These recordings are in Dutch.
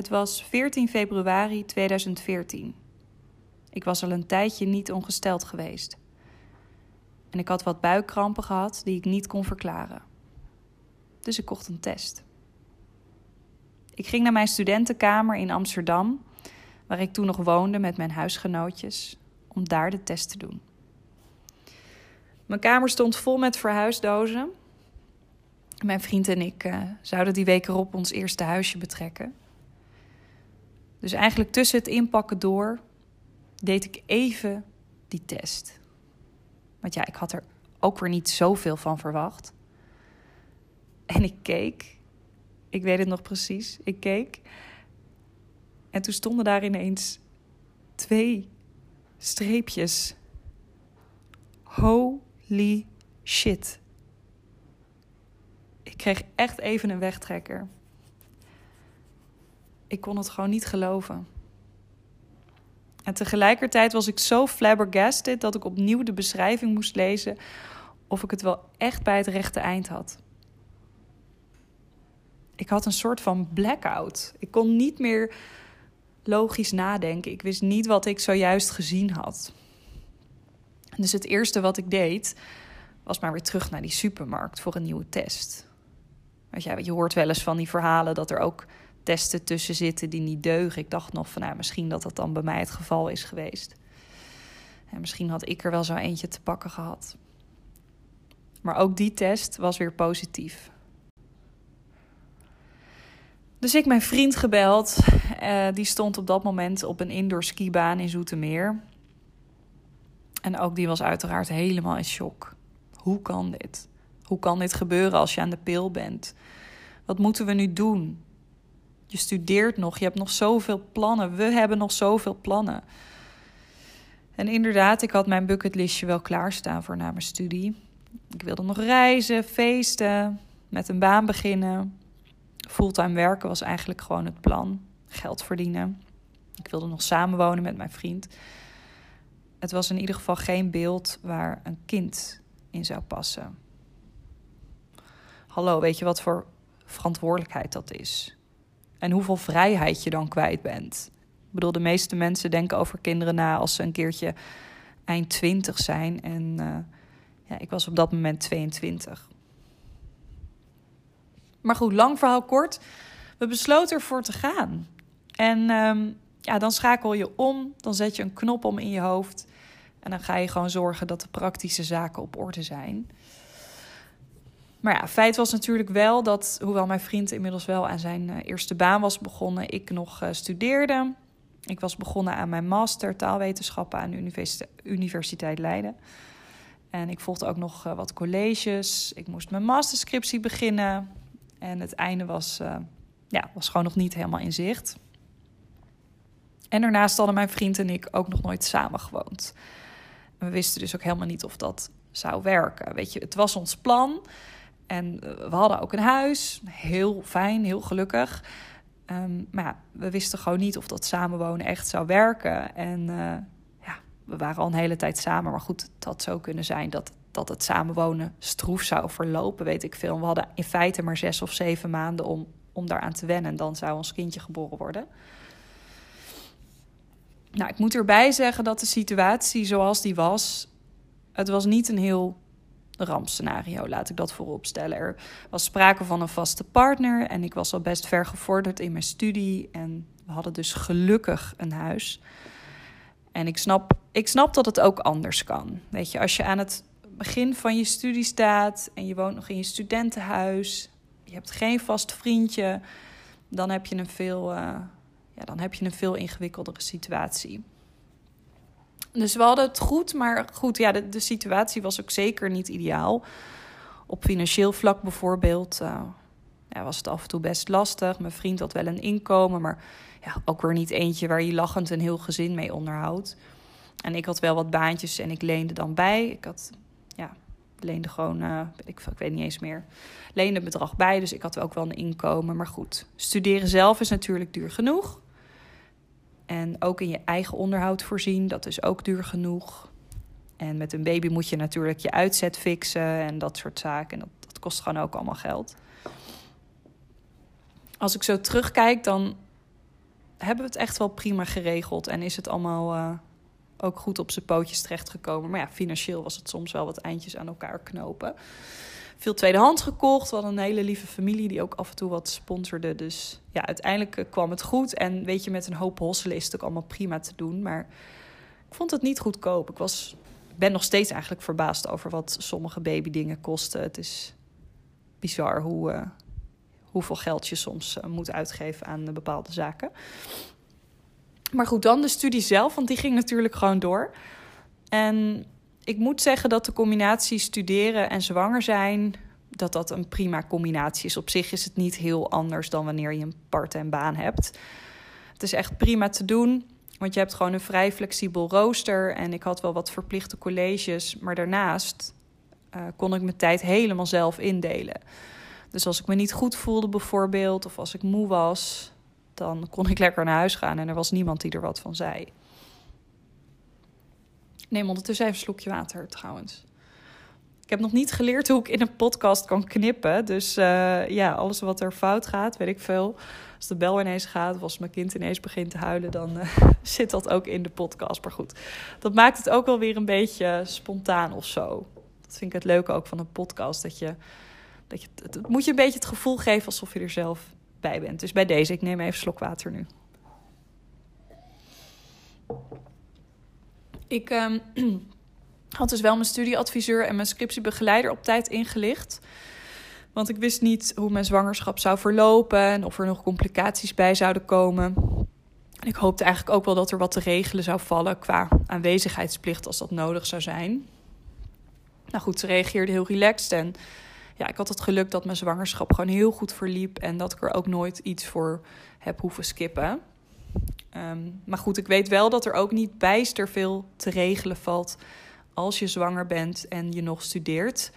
Het was 14 februari 2014. Ik was al een tijdje niet ongesteld geweest. En ik had wat buikkrampen gehad die ik niet kon verklaren. Dus ik kocht een test. Ik ging naar mijn studentenkamer in Amsterdam, waar ik toen nog woonde met mijn huisgenootjes, om daar de test te doen. Mijn kamer stond vol met verhuisdozen. Mijn vriend en ik uh, zouden die week erop ons eerste huisje betrekken. Dus eigenlijk tussen het inpakken door deed ik even die test. Want ja, ik had er ook weer niet zoveel van verwacht. En ik keek. Ik weet het nog precies. Ik keek. En toen stonden daar ineens twee streepjes. Holy shit. Ik kreeg echt even een wegtrekker. Ik kon het gewoon niet geloven. En tegelijkertijd was ik zo flabbergasted dat ik opnieuw de beschrijving moest lezen of ik het wel echt bij het rechte eind had. Ik had een soort van blackout. Ik kon niet meer logisch nadenken. Ik wist niet wat ik zojuist gezien had. Dus het eerste wat ik deed, was maar weer terug naar die supermarkt voor een nieuwe test. Want ja, je hoort wel eens van die verhalen dat er ook testen tussen zitten die niet deugen. Ik dacht nog van nou, misschien dat dat dan bij mij het geval is geweest. En misschien had ik er wel zo eentje te pakken gehad. Maar ook die test was weer positief. Dus ik mijn vriend gebeld. Uh, die stond op dat moment op een indoor skibaan in Zoetermeer. En ook die was uiteraard helemaal in shock. Hoe kan dit? Hoe kan dit gebeuren als je aan de pil bent? Wat moeten we nu doen? Je studeert nog, je hebt nog zoveel plannen. We hebben nog zoveel plannen. En inderdaad, ik had mijn bucketlistje wel klaarstaan voor na mijn studie. Ik wilde nog reizen, feesten, met een baan beginnen. Fulltime werken was eigenlijk gewoon het plan. Geld verdienen. Ik wilde nog samenwonen met mijn vriend. Het was in ieder geval geen beeld waar een kind in zou passen. Hallo, weet je wat voor verantwoordelijkheid dat is? En hoeveel vrijheid je dan kwijt bent. Ik bedoel, de meeste mensen denken over kinderen na als ze een keertje eind 20 zijn. En uh, ja, ik was op dat moment 22. Maar goed, lang verhaal kort. We besloten ervoor te gaan. En um, ja, dan schakel je om, dan zet je een knop om in je hoofd. En dan ga je gewoon zorgen dat de praktische zaken op orde zijn. Maar ja, feit was natuurlijk wel dat, hoewel mijn vriend inmiddels wel aan zijn eh, eerste baan was begonnen, ik nog uh, studeerde. Ik was begonnen aan mijn master taalwetenschappen aan de Universiteit Leiden. En ik volgde ook nog uh, wat colleges. Ik moest mijn masterscriptie beginnen. En het einde was, ja, was gewoon nog niet helemaal in zicht. En daarnaast hadden mijn vriend en ik ook nog nooit samen gewoond. we wisten dus ook helemaal niet of dat zou werken. Weet je, het was ons plan. En eh, we hadden ook een huis. Heel fijn, heel gelukkig. Um, maar ja, we wisten gewoon niet of dat samenwonen echt zou werken. En uh, ja, we waren al een hele tijd samen. Maar goed, het had zo kunnen zijn dat, dat het samenwonen stroef zou verlopen, weet ik veel. We hadden in feite maar zes of zeven maanden om, om daaraan te wennen. En dan zou ons kindje geboren worden. Nou, ik moet erbij zeggen dat de situatie zoals die was... Het was niet een heel rampscenario, laat ik dat voorop stellen. Er was sprake van een vaste partner en ik was al best ver gevorderd in mijn studie. En we hadden dus gelukkig een huis. En ik snap, ik snap dat het ook anders kan. Weet je, als je aan het begin van je studie staat en je woont nog in je studentenhuis, je hebt geen vast vriendje, dan heb je een veel, uh, ja, dan heb je een veel ingewikkeldere situatie. Dus we hadden het goed, maar goed, ja, de, situatie was ook zeker niet ideaal. Op financieel vlak bijvoorbeeld uh, ja, was het af en toe best lastig. Mijn vriend had wel een inkomen, maar ja, ook weer niet eentje waar je lachend een heel gezin mee onderhoudt. En ik had wel wat baantjes en ik leende dan bij. Ik had, ja, leende gewoon, uh, ik, ik weet niet eens meer, leende bedrag bij. Dus ik had ook wel een inkomen. Maar goed, studeren zelf is natuurlijk duur genoeg. En ook in je eigen onderhoud voorzien, dat is ook duur genoeg. En met een baby moet je natuurlijk je uitzet fixen en dat soort zaken. En dat, dat kost gewoon ook allemaal geld. Als ik zo terugkijk, dan hebben we het echt wel prima geregeld en is het allemaal eh, ook goed op zijn pootjes terechtgekomen. Maar ja, financieel was het soms wel wat eindjes aan elkaar knopen. Veel tweedehands gekocht. We hadden een hele lieve familie die ook af en toe wat sponsorde. Dus ja, uiteindelijk eh, kwam het goed. En weet je, met een hoop hosselen is het ook allemaal prima te doen. Maar ik vond het niet goedkoop. Ik was, ben nog steeds eigenlijk verbaasd over wat sommige babydingen kosten. Het is bizar hoe, uh, hoeveel geld je soms uh, moet uitgeven aan bepaalde zaken. Maar goed, dan de studie zelf, want die ging natuurlijk gewoon door. En ik moet zeggen dat de combinatie studeren en zwanger zijn, dat dat een prima combinatie is. Op zich is het niet heel anders dan wanneer je een part-time baan hebt. Het is echt prima te doen, want je hebt gewoon een vrij flexibel rooster. En ik had wel wat verplichte colleges, maar daarnaast uh, kon ik mijn tijd helemaal zelf indelen. Dus als ik me niet goed voelde bijvoorbeeld, of als ik moe was, dan kon ik lekker naar huis gaan en er was niemand die er wat van zei. Neem ondertussen even een slokje water trouwens. Ik heb nog niet geleerd hoe ik in een podcast kan knippen. Dus uh, ja, alles wat er fout gaat, weet ik veel. Als de bel ineens gaat of als mijn kind ineens begint te huilen, dan uh, zit dat ook in de podcast. Maar goed, dat maakt het ook wel weer een beetje spontaan of zo. Dat vind ik het leuke ook van een podcast. Dat je, dat je, het moet je een beetje het gevoel geven alsof je er zelf bij bent. Dus bij deze, ik neem even een slok water nu. Ik um, had dus wel mijn studieadviseur en mijn scriptiebegeleider op tijd ingelicht. Want ik wist niet hoe mijn zwangerschap zou verlopen en of er nog complicaties bij zouden komen. En ik hoopte eigenlijk ook wel dat er wat te regelen zou vallen qua aanwezigheidsplicht als dat nodig zou zijn. Nou goed, ze reageerde heel relaxed en ja, ik had het geluk dat mijn zwangerschap gewoon heel goed verliep en dat ik er ook nooit iets voor heb hoeven skippen. Um, maar goed, ik weet wel dat er ook niet bijster veel te regelen valt als je zwanger bent en je nog studeert.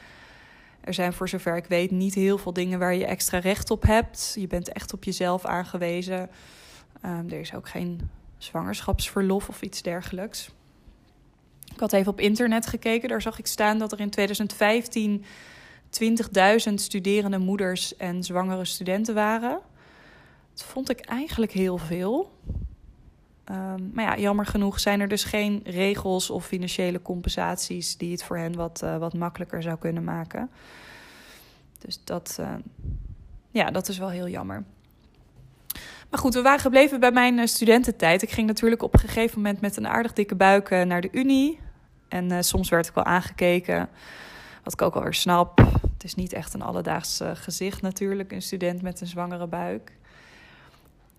Er zijn voor zover ik weet niet heel veel dingen waar je extra recht op hebt. Je bent echt op jezelf aangewezen. Um, er is ook geen zwangerschapsverlof of iets dergelijks. Ik had even op internet gekeken. Daar zag ik staan dat er in 2015 20.000 studerende moeders en zwangere studenten waren. Dat vond ik eigenlijk heel veel. Um, maar ja, jammer genoeg zijn er dus geen regels of financiële compensaties die het voor hen wat, uh, wat makkelijker zou kunnen maken. Dus dat, uh, ja, dat is wel heel jammer. Maar goed, we waren gebleven bij mijn uh, studententijd. Ik ging natuurlijk op een gegeven moment met een aardig dikke buik naar de Unie. En soms werd ik wel aangekeken, wat ik ook alweer snap. Het is niet echt een alledaags gezicht natuurlijk, een student met een zwangere buik.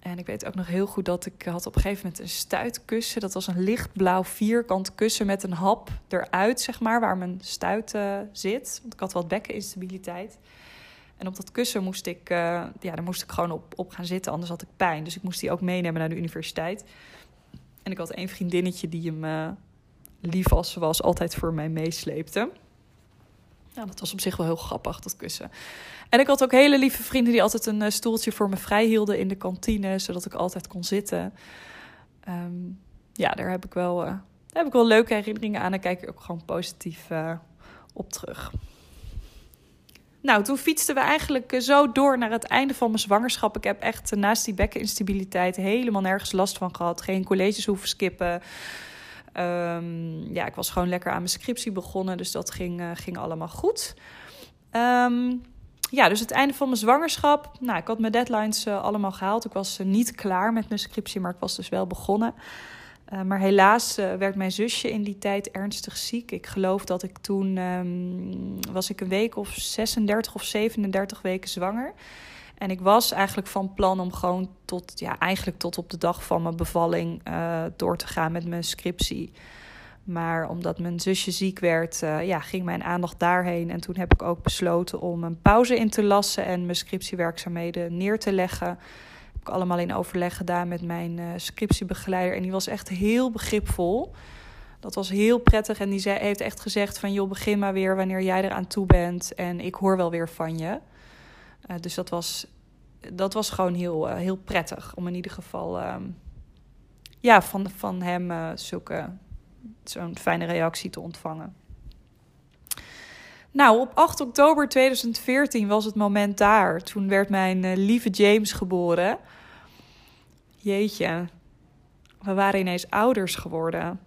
En ik weet ook nog heel goed dat ik had op een gegeven moment een stuitkussen. Dat was een lichtblauw vierkant kussen met een hap eruit, zeg maar, waar mijn stuit uh, zit. Want ik had wat bekkeninstabiliteit. En op dat kussen moest ik, uh, ja, daar moest ik gewoon op, op gaan zitten, anders had ik pijn. Dus ik moest die ook meenemen naar de universiteit. En ik had één vriendinnetje die hem, uh, lief als ze was, altijd voor mij meesleepte. Ja, dat was op zich wel heel grappig, dat kussen. En ik had ook hele lieve vrienden die altijd een uh, stoeltje voor me vrij hielden in de kantine, zodat ik altijd kon zitten. Um, ja, daar heb ik wel, daar heb ik wel leuke herinneringen aan en kijk ik ook gewoon positief uh, op terug. Nou, toen fietsten we eigenlijk zo door naar het einde van mijn zwangerschap. Ik heb echt naast die bekkeninstabiliteit helemaal nergens last van gehad. Geen colleges hoeven skippen. Um, ja, ik was gewoon lekker aan mijn scriptie begonnen, dus dat ging, uh, ging allemaal goed. Um, ja, dus het einde van mijn zwangerschap. Nou, ik had mijn deadlines uh, allemaal gehaald. Ik was uh, niet klaar met mijn scriptie, maar ik was dus wel begonnen. maar helaas werd mijn zusje in die tijd ernstig ziek. Ik geloof dat ik toen um, was ik een week of 36 of 37 weken zwanger. En ik was eigenlijk van plan om gewoon tot, ja, eigenlijk tot op de dag van mijn bevalling uh, door te gaan met mijn scriptie. Maar omdat mijn zusje ziek werd, uh, ja, ging mijn aandacht daarheen. En toen heb ik ook besloten om een pauze in te lassen en mijn scriptiewerkzaamheden neer te leggen. Heb ik allemaal in overleg gedaan met mijn uh, scriptiebegeleider. En die was echt heel begripvol. Dat was heel prettig. En die zei, heeft echt gezegd van... joh, begin maar weer wanneer jij eraan toe bent. En ik hoor wel weer van je. Uh, dus dat was, dat was gewoon heel, uh, heel prettig. Om in ieder geval um, ja, van, van hem uh, zulke, zo'n fijne reactie te ontvangen. Nou, op 8 oktober 2014 was het moment daar. Toen werd mijn lieve James geboren. jeetje, we waren ineens ouders geworden.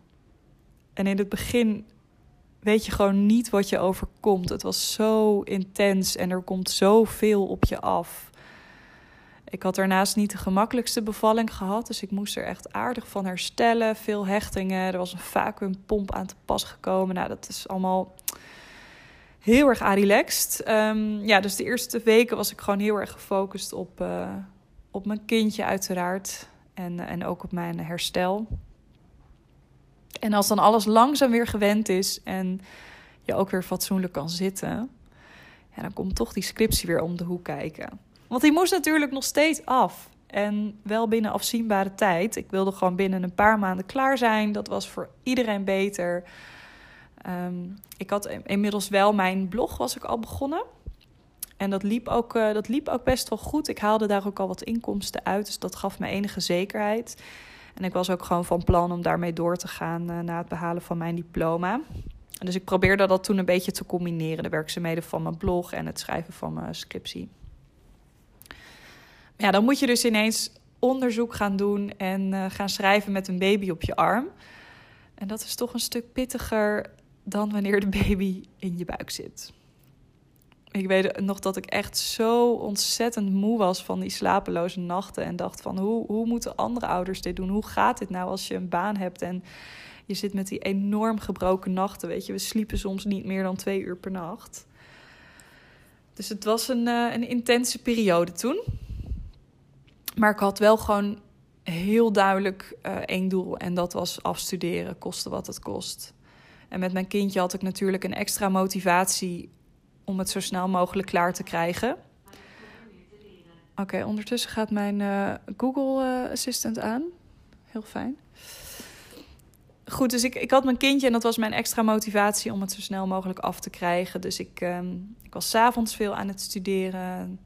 En in het begin weet je gewoon niet wat je overkomt. Het was zo intens en er komt zoveel op je af. Ik had daarnaast niet de gemakkelijkste bevalling gehad, dus ik moest er echt aardig van herstellen. Veel hechtingen, er was een vacuumpomp aan te pas gekomen. Nou, dat is allemaal heel erg relaxed. Um, ja, dus de eerste weken was ik gewoon heel erg gefocust op, uh, op mijn kindje uiteraard. En, en ook op mijn herstel. En als dan alles langzaam weer gewend is en je ook weer fatsoenlijk kan zitten, ja, dan komt toch die scriptie weer om de hoek kijken. Want die moest natuurlijk nog steeds af. En wel binnen afzienbare tijd. Ik wilde gewoon binnen een paar maanden klaar zijn. Dat was voor iedereen beter. Um, ik had inmiddels wel mijn blog was ik al begonnen. En dat liep, ook, uh, dat liep ook best wel goed. Ik haalde daar ook al wat inkomsten uit. Dus dat gaf me enige zekerheid. En ik was ook gewoon van plan om daarmee door te gaan uh, na het behalen van mijn diploma. dus ik probeerde dat toen een beetje te combineren. De werkzaamheden van mijn blog en het schrijven van mijn scriptie. Ja, dan moet je dus ineens onderzoek gaan doen en uh, gaan schrijven met een baby op je arm. En dat is toch een stuk pittiger dan wanneer de baby in je buik zit. Ik weet nog dat ik echt zo ontzettend moe was van die slapeloze nachten. En dacht van hoe, hoe moeten andere ouders dit doen? Hoe gaat dit nou als je een baan hebt en je zit met die enorm gebroken nachten? Weet je, we sliepen soms niet meer dan twee uur per nacht. Dus het was een, uh, een intense periode toen. Maar ik had wel gewoon heel duidelijk uh, één doel. En dat was afstuderen, koste wat het kost. En met mijn kindje had ik natuurlijk een extra motivatie om het zo snel mogelijk klaar te krijgen. Oké, ondertussen gaat mijn uh, Google uh, Assistant aan. Heel fijn. Goed, dus ik, ik had mijn kindje en dat was mijn extra motivatie om het zo snel mogelijk af te krijgen. Dus ik, um, ik was s'avonds veel aan het studeren.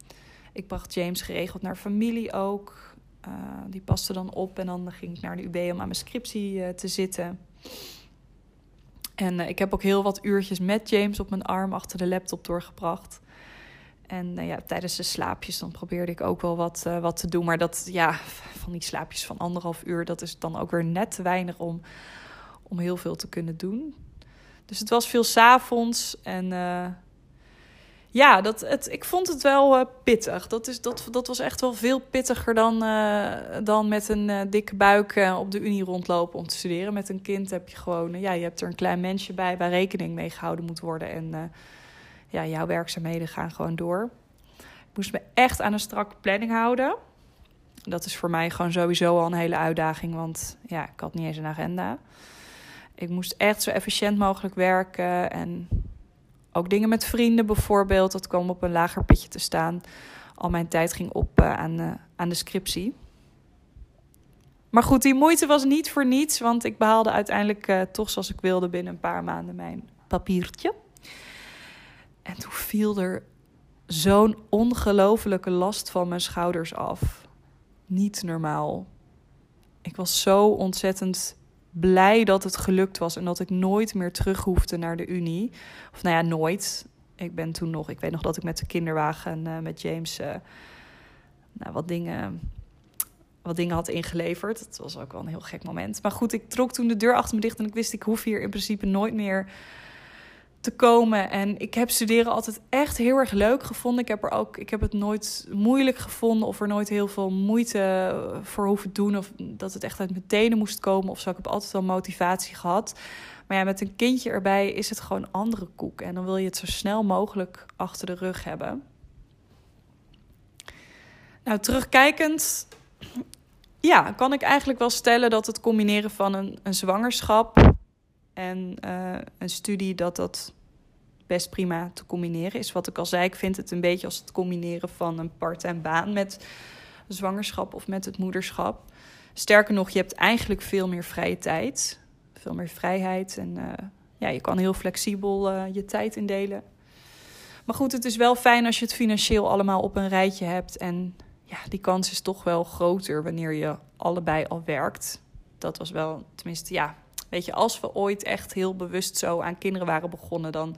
Ik bracht James geregeld naar familie ook. Uh, die paste dan op en dan ging ik naar de UB om aan mijn scriptie te zitten. En uh, ik heb ook heel wat uurtjes met James op mijn arm achter de laptop doorgebracht. En uh, ja, tijdens de slaapjes dan probeerde ik ook wel wat, uh, wat te doen. Maar dat, ja, van die slaapjes van anderhalf uur, dat is dan ook weer net te weinig om, om heel veel te kunnen doen. Dus het was veel s'avonds en ja, dat, het, ik vond het wel uh, pittig. Dat, is, dat, dat was echt wel veel pittiger dan, uh, dan met een uh, dikke buik op de unie rondlopen om te studeren. Met een kind heb je gewoon, ja, je hebt er een klein mensje bij waar rekening mee gehouden moet worden. En ja, jouw werkzaamheden gaan gewoon door. Ik moest me echt aan een strakke planning houden. Dat is voor mij gewoon sowieso al een hele uitdaging, want ja, ik had niet eens een agenda. Ik moest echt zo efficiënt mogelijk werken en ook dingen met vrienden bijvoorbeeld, dat kwam op een lager pitje te staan. Al mijn tijd ging op uh, aan, uh, aan de scriptie. Maar goed, die moeite was niet voor niets, want ik behaalde uiteindelijk uh, toch zoals ik wilde binnen een paar maanden mijn papiertje. En toen viel er zo'n ongelofelijke last van mijn schouders af. Niet normaal. Ik was zo ontzettend blij dat het gelukt was en dat ik nooit meer terug hoefde naar de Unie. Of nou ja, nooit. Ik ben toen nog, ik weet nog dat ik met de kinderwagen uh, met James uh, nou, wat, dingen, wat dingen had ingeleverd. Dat was ook wel een heel gek moment. Maar goed, ik trok toen de deur achter me dicht en ik wist, ik hoef hier in principe nooit meer te komen. En ik heb studeren altijd echt heel erg leuk gevonden. Ik heb, er ook, ik heb het nooit moeilijk gevonden of er nooit heel veel moeite voor hoeven doen. Of dat het echt uit mijn tenen moest komen of zo. Ik heb altijd wel motivatie gehad. Maar ja, met een kindje erbij is het gewoon andere koek. En dan wil je het zo snel mogelijk achter de rug hebben. Nou, terugkijkend, ja, kan ik eigenlijk wel stellen dat het combineren van een, een zwangerschap en uh, een studie dat dat best prima te combineren is. Wat ik al zei, ik vind het een beetje als het combineren van een part-time baan met zwangerschap of met het moederschap. Sterker nog, je hebt eigenlijk veel meer vrije tijd, veel meer vrijheid en uh, ja, je kan heel flexibel uh, je tijd indelen. Maar goed, het is wel fijn als je het financieel allemaal op een rijtje hebt en ja, die kans is toch wel groter wanneer je allebei al werkt. Dat was wel, tenminste, ja, Weet je, als we ooit echt heel bewust zo aan kinderen waren begonnen, dan,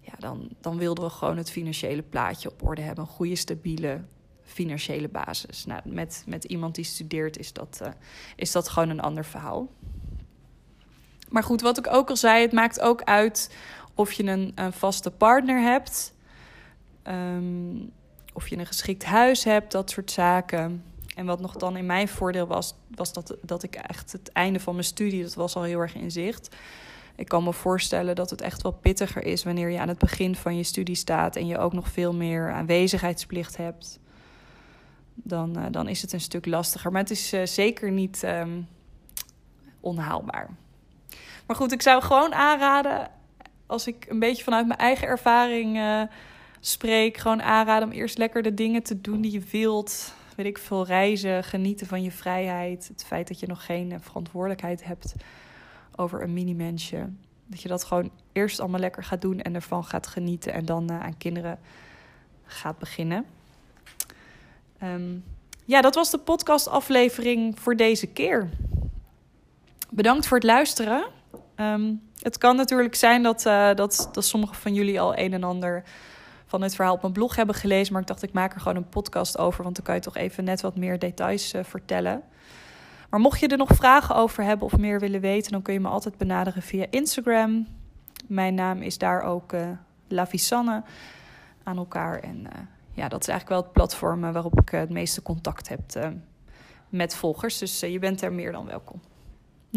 ja, dan, dan wilden we gewoon het financiële plaatje op orde hebben. Een goede, stabiele financiële basis. Nou, met, met iemand die studeert is dat, uh, is dat gewoon een ander verhaal. Maar goed, wat ik ook al zei, het maakt ook uit of je een, een vaste partner hebt, um, of je een geschikt huis hebt, dat soort zaken. En wat nog dan in mijn voordeel was, was dat, dat ik echt het einde van mijn studie, dat was al heel erg in zicht. Ik kan me voorstellen dat het echt wel pittiger is wanneer je aan het begin van je studie staat en je ook nog veel meer aanwezigheidsplicht hebt. Dan, uh, dan is het een stuk lastiger. Maar het is uh, zeker niet um, onhaalbaar. Maar goed, ik zou gewoon aanraden, als ik een beetje vanuit mijn eigen ervaring uh, spreek, gewoon aanraden om eerst lekker de dingen te doen die je wilt weet ik veel, reizen, genieten van je vrijheid. Het feit dat je nog geen eh, verantwoordelijkheid hebt over een mini-mensje. Dat je dat gewoon eerst allemaal lekker gaat doen en ervan gaat genieten. En dan uh, aan kinderen gaat beginnen. Um, ja, dat was de podcastaflevering voor deze keer. Bedankt voor het luisteren. Um, het kan natuurlijk zijn dat, uh, dat, dat sommigen van jullie al een en ander van het verhaal op mijn blog hebben gelezen. Maar ik dacht, ik maak er gewoon een podcast over. Want dan kan je toch even net wat meer details uh, vertellen. Maar mocht je er nog vragen over hebben of meer willen weten, dan kun je me altijd benaderen via Instagram. Mijn naam is daar ook uh, Lavisanne aan elkaar. En uh, ja, dat is eigenlijk wel het platform waarop ik het meeste contact heb met volgers. Dus je bent er meer dan welkom.